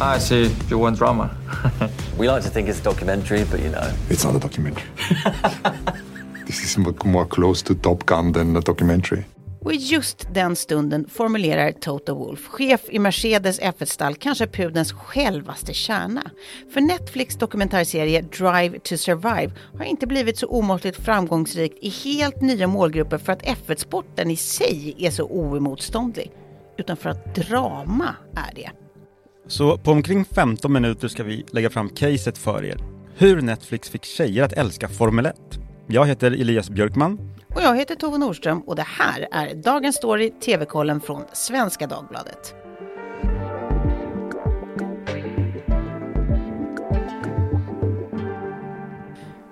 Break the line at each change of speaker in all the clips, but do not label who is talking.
I see you want drama.
We like to think it's a documentary, but you know.
It's not a documentary. this is more, close to Top Gun than a documentary.
Och i just den stunden formulerar Toto Wolff, chef i Mercedes F1-stall, kanske pudelns självaste kärna. För Netflix dokumentärserie Drive to Survive har inte blivit så omåttligt framgångsrikt i helt nya målgrupper för att F1-sporten i sig är så oemotståndlig, utan för att drama är det.
Så på omkring 15 minuter ska vi lägga fram caset för er. Hur Netflix fick tjejer att älska Formel 1. Jag heter Elias Björkman.
Och jag heter Tove Nordström och det här är Dagens Story TV-kollen från Svenska Dagbladet.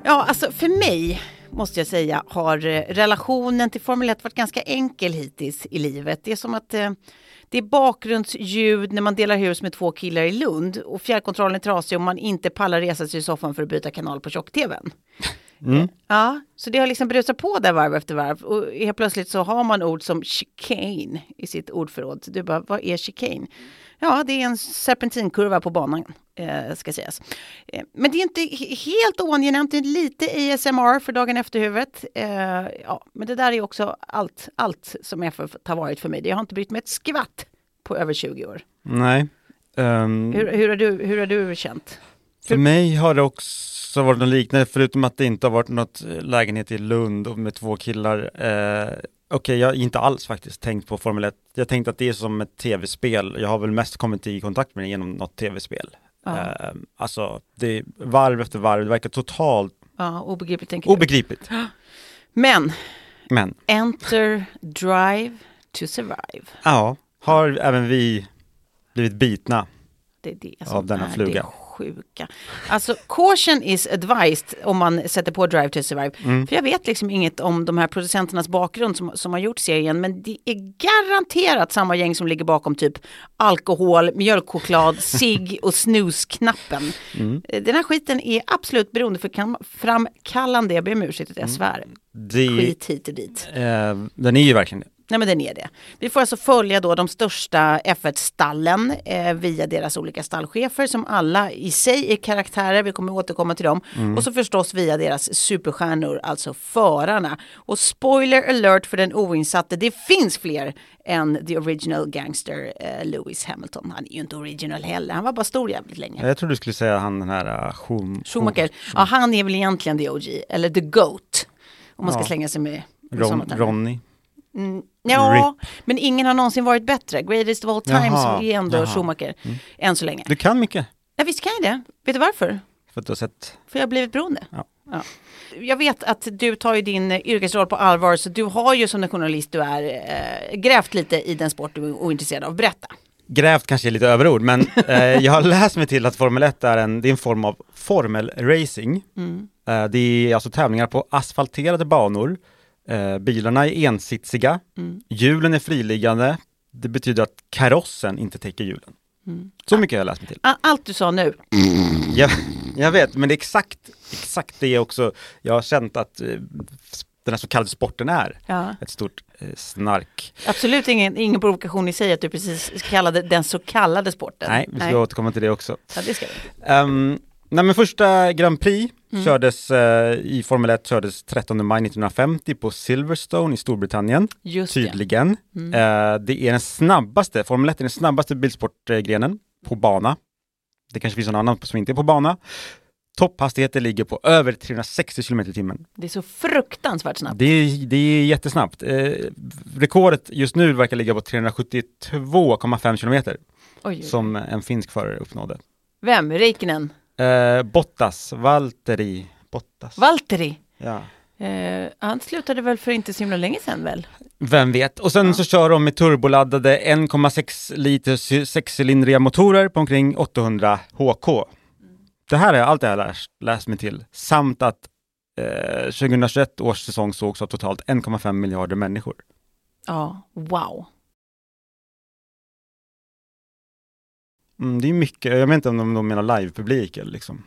Ja, alltså för mig måste jag säga har eh, relationen till Formel 1 varit ganska enkel hittills i livet. Det är som att eh, det är bakgrundsljud när man delar hus med två killar i Lund och fjärrkontrollen är trasig och man inte pallar resa sig i soffan för att byta kanal på tjock-tvn.
Mm.
Ja, så det har liksom brusat på där varv efter varv och helt plötsligt så har man ord som chicane i sitt ordförråd. Du bara, vad är chicane? Ja, det är en serpentinkurva på banan, eh, ska sägas. Eh, men det är inte helt oangenämt, det är lite ASMR för dagen efter huvudet. Eh, ja, men det där är också allt, allt som FF har varit för mig. Jag har inte brytt mig ett skvatt på över 20 år.
Nej. Ehm,
Hur, hur, har, du, hur har du känt?
För mig har det också varit något liknande, förutom att det inte har varit något lägenhet i Lund och med två killar. Eh, Okej, jag har inte alls faktiskt tänkt på Formel 1. Jag tänkte att det är som ett tv-spel. Jag har väl mest kommit i kontakt med det genom något tv-spel.
Ja.
Eh, alltså, det är varv efter varv, det verkar totalt
Ja, obegripligt tänker du.
obegripligt.
Men,
Men,
enter drive to survive.
ja, har även vi blivit bitna.
Det är det
Av
som
denna
är
fluga.
det sjuka. Alltså caution is advised om man sätter på Drive to Survive.
Mm.
För jag vet liksom inget om de här producenternas bakgrund som, som har gjort serien. Men det är garanterat samma gäng som ligger bakom typ alkohol, mjölkchoklad, cigg och snooze-knappen.
Mm.
Den här skiten är absolut beroendeframkallande. Jag ber om ursäkt att jag svär.
Det,
Skit hit och dit.
eh, den är ju verkligen det.
Nej men den är det. Vi får alltså följa då de största F1-stallen eh, via deras olika stallchefer som alla i sig är karaktärer, vi kommer återkomma till dem. Och så förstås via deras superstjärnor, alltså förarna. Och spoiler alert för den oinsatte, det finns fler än the original gangster eh, Lewis Hamilton. Han är ju inte original heller, han var bara stor jävligt länge.
Jag tror du skulle säga han den här uh, Schum,
Schumacher, ja han är väl egentligen the OG, eller the GOAT. Om man ska
Ja.
slänga sig med,
Ron,
sådana
Ronny.
Ja, men ingen har någonsin varit bättre. Greatest of all times
Jaha,
är ändå
jaha.
Schumacher. Än så länge.
Du kan mycket.
Ja, visst kan jag det. Vet du varför?
För att du har sett
För jag har blivit beroende.
Ja.
Ja. Jag vet att du tar ju din eh, yrkesroll på allvar, så du har ju som den journalist du är eh, grävt lite i den sport du är ointresserad av. Berätta.
Grävt kanske är lite överord, men eh, jag har läst mig till att Formel 1 är en, det är en form av formelracing.
Mm.
Eh, det är alltså tävlingar på asfalterade banor. Eh, bilarna är ensitsiga.
Mm.
Hjulen är friliggande. Det betyder att karossen inte täcker hjulen.
Mm.
Så mycket har jag läst mig till.
Allt du sa nu.
Jag, jag vet, men det är exakt, exakt det också jag har känt att eh, den här så kallade sporten är.
Ja.
Ett stort eh, snark.
Absolut ingen, ingen provokation i sig att du precis kallade den så kallade sporten.
Nej, vi ska återkomma till det också.
Ja, det ska vi.
Um, nej men första Grand Prix
Mm.
kördes eh, i Formel 1 kördes 13 maj 1950 på Silverstone i Storbritannien.
Just det.
Tydligen.
Mm.
Eh, det är den snabbaste, Formel 1 är den snabbaste bilsportgrenen på bana. Det kanske finns någon annan som inte är på bana. Topphastigheten ligger på över 360 km i timmen.
Det är så fruktansvärt snabbt.
Det är, det är jättesnabbt. Eh, rekordet just nu verkar ligga på 372,5 km som en finsk förare uppnådde.
Vem? Räikkönen?
Eh, Bottas, Valtteri Bottas.
Valtteri?
ja.
Eh, han slutade väl för inte så himla länge sedan väl?
Vem vet? Och sen så kör de med turboladdade 1,6 liter sexcylindriga motorer på omkring 800 HK. Det här är allt jag har läst, läst mig till. Samt att eh, 2021 års säsong sågs av totalt 1,5 miljarder människor.
Ja, wow.
Mm, det är mycket, jag vet inte om de, menar livepublik eller liksom.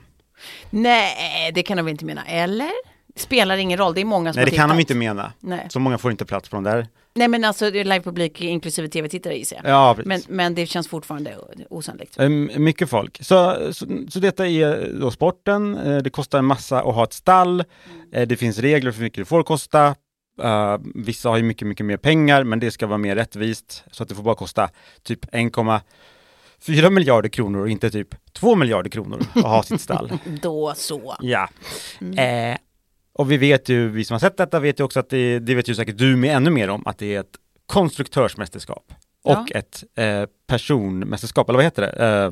Nej, det kan de inte mena, eller? Det spelar ingen roll, det är många som
Nej, det kan de
tittat.
inte mena.
Nej.
Så många får inte plats på de där.
Nej men alltså livepublik inklusive tv-tittare gissar jag.
Ja, precis.
Men, men det känns fortfarande osannolikt.
Ehm, Mycket folk. Så, så, så detta är då sporten. Eh, Det kostar en massa att ha ett stall. Eh, Det finns regler för hur mycket det får kosta. Eh, vissa har ju mycket, mycket mer pengar, men det ska vara mer rättvist. Så att det får bara kosta typ 1,4 miljarder kronor och inte typ 2 miljarder kronor att ha sitt stall.
Då så.
Ja. Eh, och vi vet ju, vi som har sett detta vet ju också att det, det vet ju säkert du med ännu mer om, att det är ett konstruktörsmästerskap.
Ja.
Och ett eh, personmästerskap, eller vad heter det? Eh,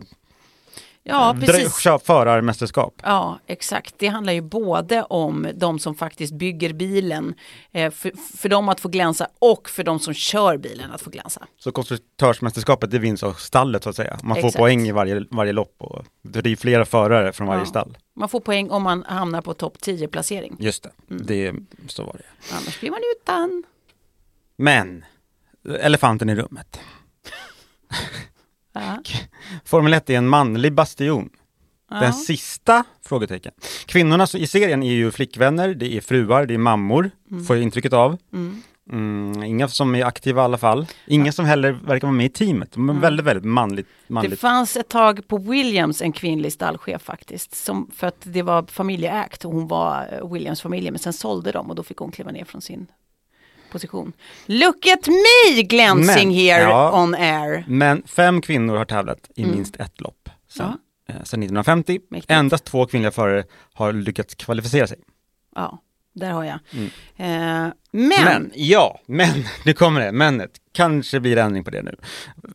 Ja,
dra-
precis.
Förarmästerskap.
Ja, exakt. Det handlar ju både om de som faktiskt bygger bilen, eh, för, för dem att få glänsa och för de som kör bilen att få glänsa.
Så konstruktörsmästerskapet det vinns av stallet så att säga. Man får
Exakt.
poäng i varje, varje lopp och det är flera förare från varje
Ja.
stall.
Man får poäng om man hamnar på topp 10-placering.
Just det,
Mm.
det så var det.
Annars blir man utan.
Men, elefanten i rummet.
Ja.
Formel 1 är en manlig bastion. Den
Ja.
sista? Frågetecken. Kvinnorna i serien är ju flickvänner, det är fruar, det är mammor, får jag intrycket av.
Mm.
Mm, inga som är aktiva i alla fall. Inga som heller verkar vara med i teamet. De är väldigt, väldigt manligt.
Det
manligt.
fanns ett tag på Williams en kvinnlig stallchef faktiskt. Som, för att det var familjeägt och hon var eh, Williams familj. Men sen sålde de och då fick hon kliva ner från sin position. Look at me glancing
Men,
here
ja.
on air.
Men fem kvinnor har tävlat i minst ett lopp sedan,
Mm. Ja.
eh, sedan 1950.
Mäktigt.
Endast två kvinnliga förare har lyckats kvalificera sig.
Ja, där har jag.
Mm.
Eh,
Men,
men,
ja, men, nu kommer det, menet. Kanske blir det ändring på det nu.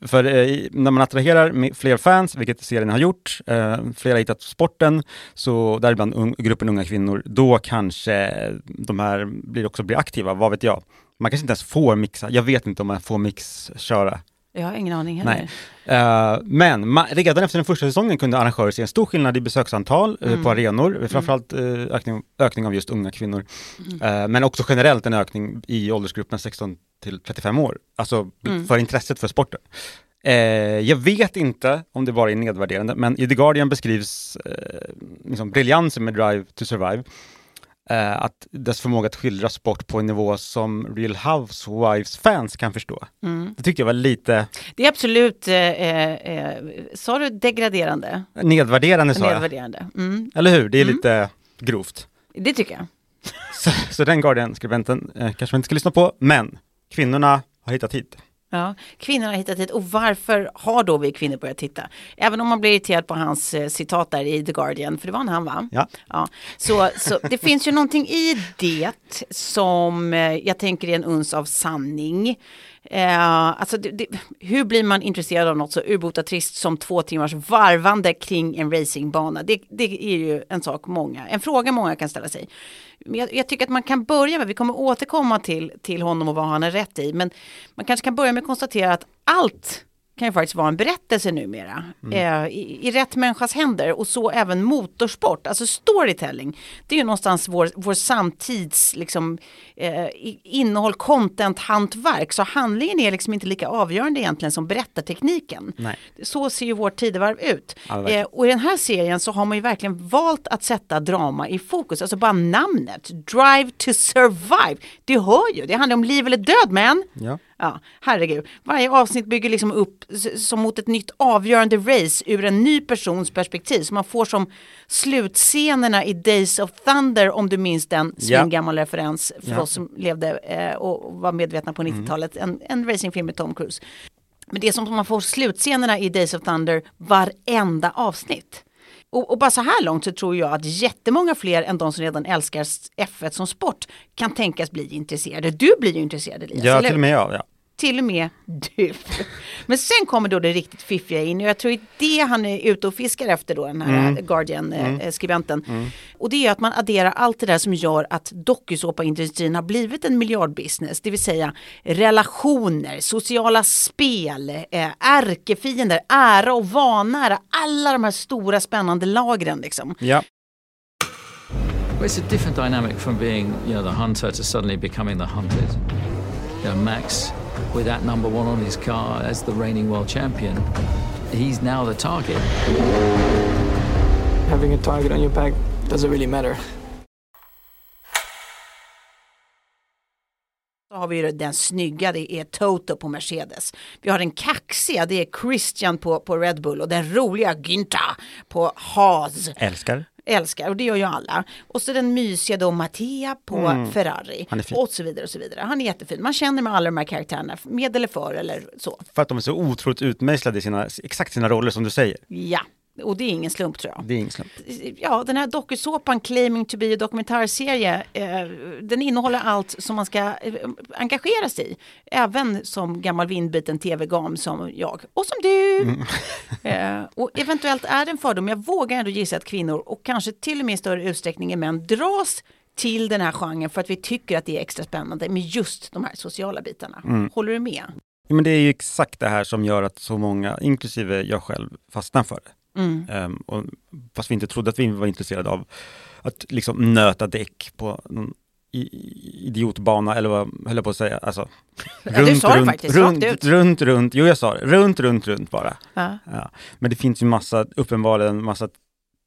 För eh, när man attraherar fler fans, vilket serien har gjort, eh, flera har hittat sporten, så däribland un, gruppen unga kvinnor, då kanske de här blir också blir aktiva, vad vet jag. Man kanske inte ens får mixa, jag vet inte om man får mixköra.
Jag har ingen aning heller.
Nej. Eh, men redan efter den första säsongen kunde arrangörer se en stor skillnad i besöksantal eh,
Mm.
på arenor, framförallt uh, ökning, ökning av just unga kvinnor. Eh, men också generellt en ökning i åldersgruppen 16 till 35 år, alltså
Mm.
för intresset för sporten. Eh, jag vet inte om det bara är nedvärderande, men i The Guardian beskrivs eh, liksom briljansen med Drive to Survive. Eh, att dess förmåga att skildra sport på en nivå som Real Housewives-fans kan förstå.
Mm.
Det tyckte jag var lite
Det är absolut, eh, eh, eh, sa du degraderande?
nedvärderande sa jag.
Nedvärderande. Mm.
Eller hur? Det är
Mm.
lite grovt.
Det tycker jag.
Så, så den Guardian-skribenten eh, kanske man inte ska lyssna på, men kvinnorna har hittat hit.
Ja, kvinnor har hittat hit och varför har då vi kvinnor börjat titta? Även om man blir irriterad på hans eh, citat där i The Guardian, för det var en han va?
Ja.
ja. Så, så det finns ju någonting i det som eh, jag tänker är en uns av sanning. Eh, alltså det, det, hur blir man intresserad av något så urbota trist som två timmars varvande kring en racingbana? Det, det är ju en sak många, en fråga många kan ställa sig. Men jag, jag tycker att man kan börja med, vi kommer återkomma till, till honom och vad han har rätt i, men man kanske kan börja med att konstatera att allt kan ju faktiskt vara en berättelse numera. Eh, i, I rätt människas händer och så även motorsport, alltså storytelling. Det är ju någonstans vår, vår samtids liksom, eh, innehåll, content, hantverk. Så handlingen är liksom inte lika avgörande egentligen som berättartekniken.
Nej.
Så ser ju vårt tidevarv ut. Eh, och i den här serien så har man ju verkligen valt att sätta drama i fokus. Alltså bara namnet, Drive to Survive. Du hör ju, det handlar om liv eller död man.
Ja.
Ja, herregud. Varje avsnitt bygger liksom upp som mot ett nytt avgörande race ur en ny persons perspektiv. Så man får som slutscenerna i Days of Thunder, om du minns den,
Ja.
svingammal referens för
Ja.
oss som levde eh, och var medvetna på 90-talet. En, en racingfilm med Tom Cruise. Men det är som att man får slutscenerna i Days of Thunder varenda avsnitt. Och, och bara så här långt så tror jag att jättemånga fler än de som redan älskar F1 som sport kan tänkas bli intresserade. Du blir ju intresserad Elias,
Ja, till och med jag. Ja.
Till och med du. Men sen kommer då det riktigt fiffiga in och jag tror det är det han är ute och fiskar efter då, den här Guardian-skribenten. Och det är att man adderar allt det där som gör att dokusåpaindustrin har blivit en miljardbusiness, det vill säga relationer, sociala spel, eh, ärkefiender, ära och vanära, alla de här stora spännande lagren liksom.
ja.
Well, it's a different dynamic from being, you know, the hunter to suddenly becoming the hunted. You know, Max, with that number one on his car as the reigning world champion, he's now the target.
Having a target on your back doesn't really matter.
Så har vi den snygga, det är Toto på Mercedes. Vi har den kaxiga, det är Christian på, på Red Bull och den roliga Günther på Haas.
Älskar.
Älskar, och det gör ju alla. Och så den mysiga då Mattia på Ferrari.
Mm. Fin.
Och så vidare och så vidare. Han är jättefin. Man känner med alla de här karaktärerna, med eller för eller så.
För att de är så otroligt utmejslade i sina, exakt sina roller som du säger.
Ja, och det är ingen slump tror jag.
Det är ingen slump.
Ja, den här dokusåpan Claiming to be a dokumentärserie, eh, den innehåller allt som man ska eh, engagera sig i. Även som gammal vindbiten tv-gam som jag och som du. eh, och eventuellt är det en fördom, jag vågar ändå gissa att kvinnor och kanske till och med i större utsträckning än män dras till den här genren för att vi tycker att det är extra spännande med just de här sociala bitarna. Håller du med?
Ja, men det är ju exakt det här som gör att så många, inklusive jag själv, fastnar för det. Ehm, och, fast vi inte trodde att vi var intresserade av att liksom nöta däck på någon idiotbana eller vad höll jag på att säga. Alltså,
du sa det faktiskt,
runt,
ut.
runt, runt, jo jag sa det, runt, runt, runt bara.
Ja.
Ja. Men det finns ju massa, uppenbarligen massa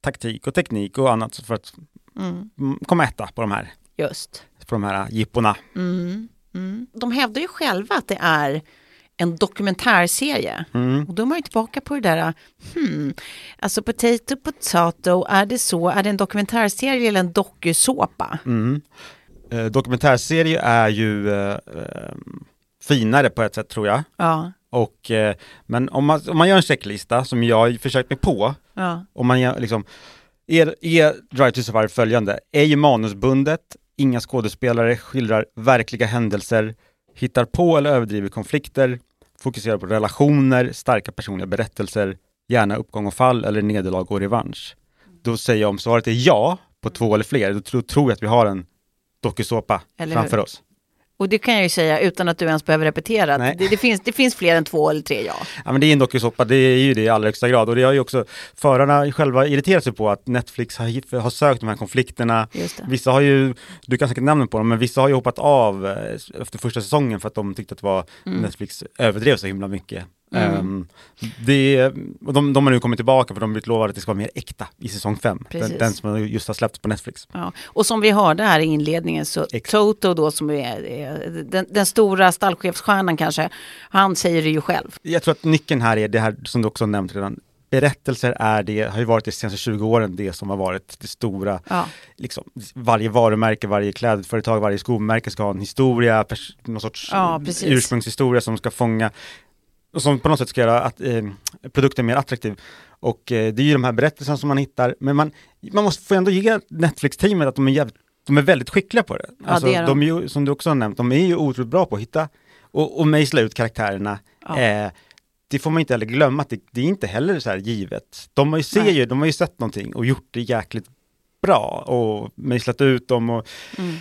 taktik och teknik och annat för att
Mm,
mm, komma etta på de här,
just.
på de här jippona.
Mm, mm. De hävdar ju själva att det är en dokumentärserie.
Mm.
Och då är man ju tillbaka på det där, hmm, alltså potato potato, är det så, är det en dokumentärserie eller en dokusåpa?
Mm. Eh, dokumentärserie är ju eh, eh, finare på ett sätt tror jag.
Ja,
Och, eh, men om man, om man gör en checklista som jag försökt mig på,
ja,
om man gör, liksom, är, är Drive to Survive följande, är ju manusbundet, inga skådespelare skildrar verkliga händelser, hittar på eller överdriver konflikter, fokuserar på relationer, starka personliga berättelser, gärna uppgång och fall eller nederlag och revansch. Då säger jag om svaret är ja på två eller fler, då tror, jag att vi har en dokusåpa framför oss.
Och det kan jag ju säga utan att du ens behöver repetera. Det, det, finns, det finns fler än två eller tre ja.
Ja men det är en dokusåpa, det är ju det i allra högsta grad och det har ju också förarna själva irriterat sig på att Netflix har, har sökt de här konflikterna. Vissa har ju, du kan säkert namnen på dem, men vissa har ju hoppat av eh, efter första säsongen för att de tyckte att det var
Mm.
Netflix överdrev så himla mycket. Ehm, det, de, de har nu kommit tillbaka för de har blivit lovade att det ska vara mer äkta i säsong 5. Den, den som just har släppts på Netflix.
Ja. Och som vi hörde här i inledningen så
Exakt.
Toto då som är, är den, den stora stallchefsstjärnan kanske, han säger det ju själv.
Jag tror att nyckeln här är det här som du också nämnt redan. Berättelser är det, har ju varit de senaste 20 åren det som har varit det stora.
Ja.
Liksom, varje varumärke, varje klädföretag, varje skomärke ska ha en historia, någon sorts
Ja,
ursprungshistoria som ska fånga och som på något sätt ska göra att, eh, produkten mer attraktiv. Och eh, det är ju de här berättelserna som man hittar, men man, man måste få ändå ge Netflix-teamet att de är, jävligt, de är väldigt skickliga på det. Alltså,
det är de.
de är ju, som du också har nämnt, de är ju otroligt bra på att hitta och, och mejsla ut karaktärerna.
Ja.
Eh, det får man inte heller glömma att det, det är inte heller så här givet. De har ju, ser ju, de har ju sett någonting och gjort det jäkligt bra och mejslat ut dem och
Mm.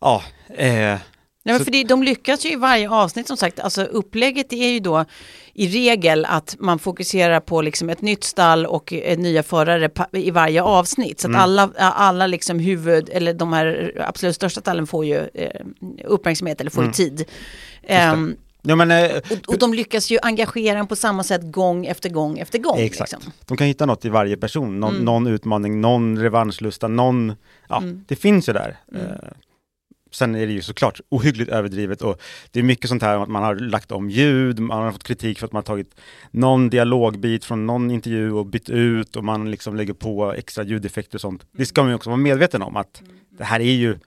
ja, eh,
Nej, men för det, de lyckas ju i varje avsnitt som sagt. Alltså upplägget är ju då i regel att man fokuserar på liksom ett nytt stall och eh, nya förare i varje avsnitt. Så att
Mm.
alla, alla liksom huvud, eller de här absolut största stallen får ju eh, uppmärksamhet eller får ju tid. Ehm,
ja men eh,
och, och de lyckas ju engagera en på samma sätt gång efter gång efter gång.
Exakt.
Liksom.
De kan hitta något i varje person, någon,
Mm.
någon utmaning, någon revanschlusta, någon, ja,
Mm.
det finns ju där.
Mm.
Eh, sen är det ju såklart ohyggligt överdrivet och det är mycket sånt här att man har lagt om ljud, man har fått kritik för att man har tagit någon dialogbit från någon intervju och bytt ut och man liksom lägger på extra ljudeffekter och sånt. Det ska man ju också vara medveten om att det här är ju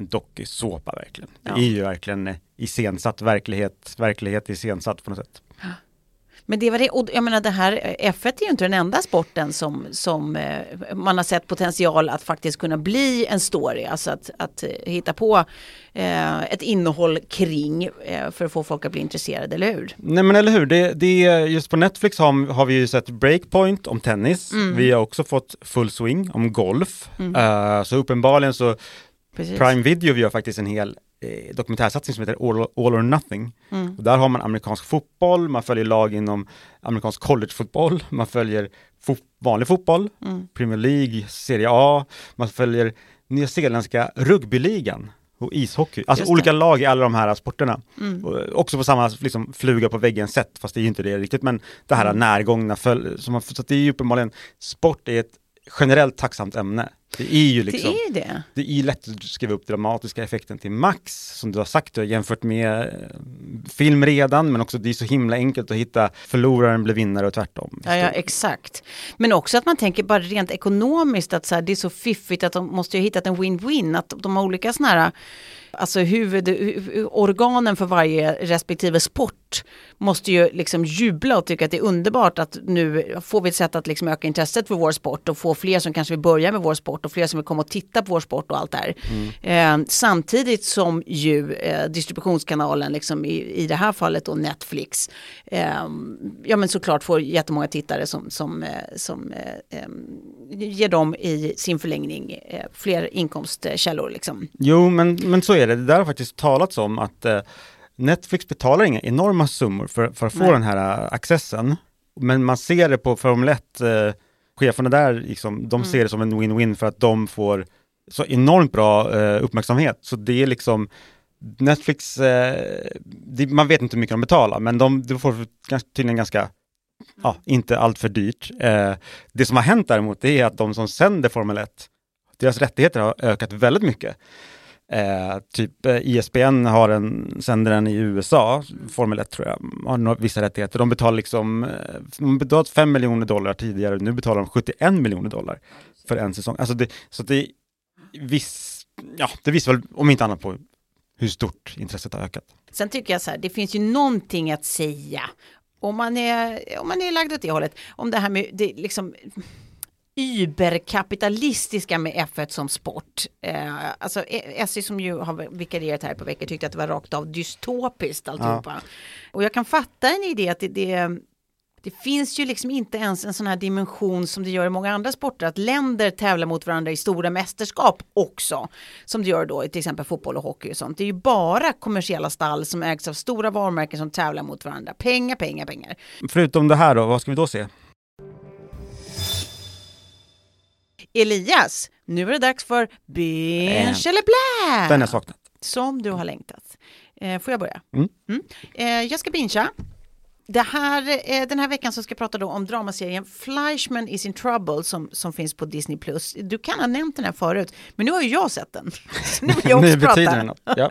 en dokusåpa verkligen. Det
Ja.
är ju verkligen iscensatt verklighet, verklighet iscensatt på något sätt.
Men det var det, och jag menar det här, eh, F1 är ju inte den enda sporten som, som eh, man har sett potential att faktiskt kunna bli en story, alltså att, att eh, hitta på eh, ett innehåll kring eh, för att få folk att bli intresserade, eller hur?
Nej men eller hur, det, det, just på Netflix har, har vi ju sett Breakpoint om tennis,
Mm.
vi har också fått Full Swing om golf, Eh, så uppenbarligen så
Precis.
Prime Video gör faktiskt en hel eh, dokumentärsatsning som heter All, All or Nothing.
Mm.
Och där har man amerikansk fotboll, man följer lag inom amerikansk collegefotboll, man följer fo vanlig fotboll,
Mm.
Premier League, Serie A, man följer nyzeeländska rugbyligan och ishockey. Alltså olika lag i alla de här sporterna.
Mm.
Och Också på samma liksom, fluga på väggen sätt, fast det är ju inte det riktigt, men det här
Mm.
närgångna, föl- som har, så det är ju uppenbarligen, sport är ett generellt tacksamt ämne. Det är ju liksom,
det är det.
det är lätt att skriva upp dramatiska effekten till max, som du har sagt, du har jämfört med eh, film redan, men också det är så himla enkelt att hitta förloraren blir vinnare och tvärtom.
Ja, ja, exakt. Men också att man tänker bara rent ekonomiskt att så här, det är så fiffigt att de måste ju ha hittat en win-win, att de har olika sådana här alltså huvudorganen för varje respektive sport måste ju liksom jubla och tycka att det är underbart att nu får vi ett sätt att liksom öka intresset för vår sport och få fler som kanske vill börja med vår sport och fler som vill komma och titta på vår sport och allt det här. Mm. Eh, samtidigt som ju eh, distributionskanalen, liksom i, i det här fallet då Netflix, eh, ja men såklart får jättemånga tittare som, som, eh, som eh, eh, ger dem i sin förlängning fler inkomstkällor. Liksom.
Jo, men, men så är det. Det där har faktiskt talats om att Netflix betalar inga enorma summor för, för att få Nej. den här uh, accessen. Men man ser det på Formel 1, uh, eh, cheferna där, liksom, de mm. ser det som en win-win för att de får så enormt bra uh, uppmärksamhet. Så det är liksom Netflix, det, man vet inte hur mycket de betalar, men de, de får tydligen ganska ja, inte allt för dyrt. det som har hänt däremot, är att de som sänder Formel 1, deras rättigheter har ökat väldigt mycket. Eh, typ eh, ISBN har en, sänder den i USA, Formel 1 tror jag, har vissa rättigheter. De betalar liksom, eh, de betalat 5 miljoner dollar tidigare, nu betalar de 71 miljoner dollar för en säsong. Alltså det, så det viss, ja, det visar väl om inte annat på hur stort intresset har ökat.
Sen tycker jag så här, det finns ju någonting att säga om man är, om man är lagd åt det hållet, om det här med det liksom überkapitalistiska med F1 som sport. Eh, alltså SJ som ju har vikarierat här på veckor tyckte att det var rakt av dystopiskt alltihopa. Ja. Och jag kan fatta en idé att det, det, det, finns ju liksom inte ens en sån här dimension som det gör i många andra sporter, att länder tävlar mot varandra i stora mästerskap också, som det gör då i till exempel fotboll och hockey och sånt. Det är ju bara kommersiella stall som ägs av stora varumärken som tävlar mot varandra. Pengar, pengar, pengar.
Förutom det här då, vad ska vi då se?
Elias, nu är det dags för äh, eller blä!
Den har saknat.
Som du har längtat. Eh, får jag börja? Mm. Mm. Eh, jag ska bingea. Det här, eh, den här veckan så ska jag prata då om dramaserien Fleischman is in trouble som, som finns på Disney+. Du kan ha nämnt den här förut, men nu har ju jag sett den. Så nu vill jag också prata. Något. Ja.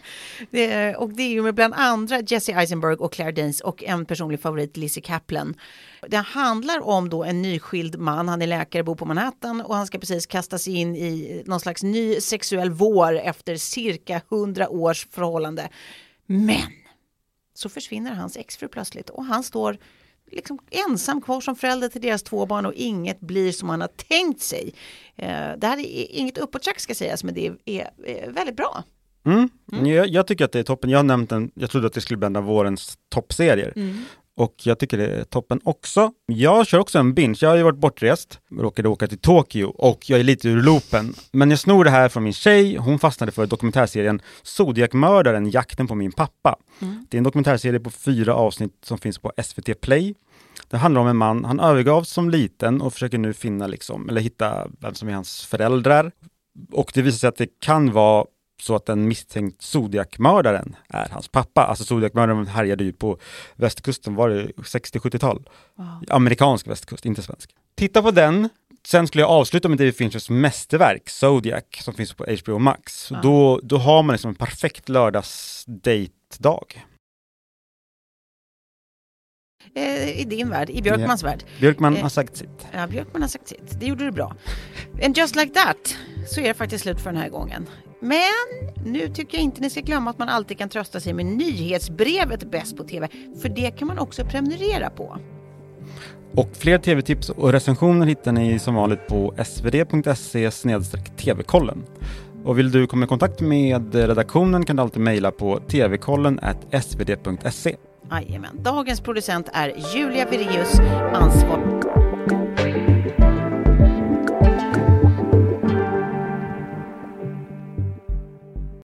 det, och det är ju med bland andra Jesse Eisenberg och Claire Danes och en personlig favorit, Lizzie Kaplan. Det handlar om då en nyskild man, han är läkare, bor på Manhattan och han ska precis kasta sig in i någon slags ny sexuell vår efter cirka hundra års förhållande. Men så försvinner hans exfru plötsligt och han står liksom ensam kvar som förälder till deras två barn och inget blir som han har tänkt sig. Eh, det här är inget uppåttrack ska sägas men det är, är väldigt bra.
Mm. Mm. Jag, jag, tycker att det är toppen. Jag har nämnt den, jag trodde att det skulle bli en av vårens toppserier. Mm och jag tycker det är toppen också. Jag kör också en binge. Jag har ju varit bortrest, råkade åka till Tokyo och jag är lite ur loopen. Men jag snor det här från min tjej. Hon fastnade för dokumentärserien Zodiac-mördaren, jakten på min pappa. Mm. Det är en dokumentärserie på fyra avsnitt som finns på SVT Play. Det handlar om en man, han övergavs som liten och försöker nu finna liksom, eller hitta vem som är hans föräldrar. Och det visar sig att det kan vara så att den misstänkt Zodiac-mördaren är hans pappa. Alltså Zodiac-mördaren härjade ju på västkusten, var det 60-70-tal? Wow. Amerikansk västkust, inte svensk. Titta på den, sen skulle jag avsluta med David Finchers mästerverk, Zodiac, som finns på HBO Max. Wow. Då, då har man liksom en perfekt lördagsdate-dag.
Eh, I din värld, i Björkmans ja. värld.
Björkman eh, har sagt sitt.
Ja, Björkman har sagt sitt. Det gjorde du bra. And just like that så är det faktiskt slut för den här gången. Men nu tycker jag inte ni ska glömma att man alltid kan trösta sig med nyhetsbrevet Bäst på TV. För det kan man också prenumerera på.
Och fler tv-tips och recensioner hittar ni som vanligt på svd.se tv-kollen. Och vill du komma i kontakt med redaktionen kan du alltid mejla på tvkollen svd.se.
Jajamän. Dagens producent är Julia Vireus, ansvarig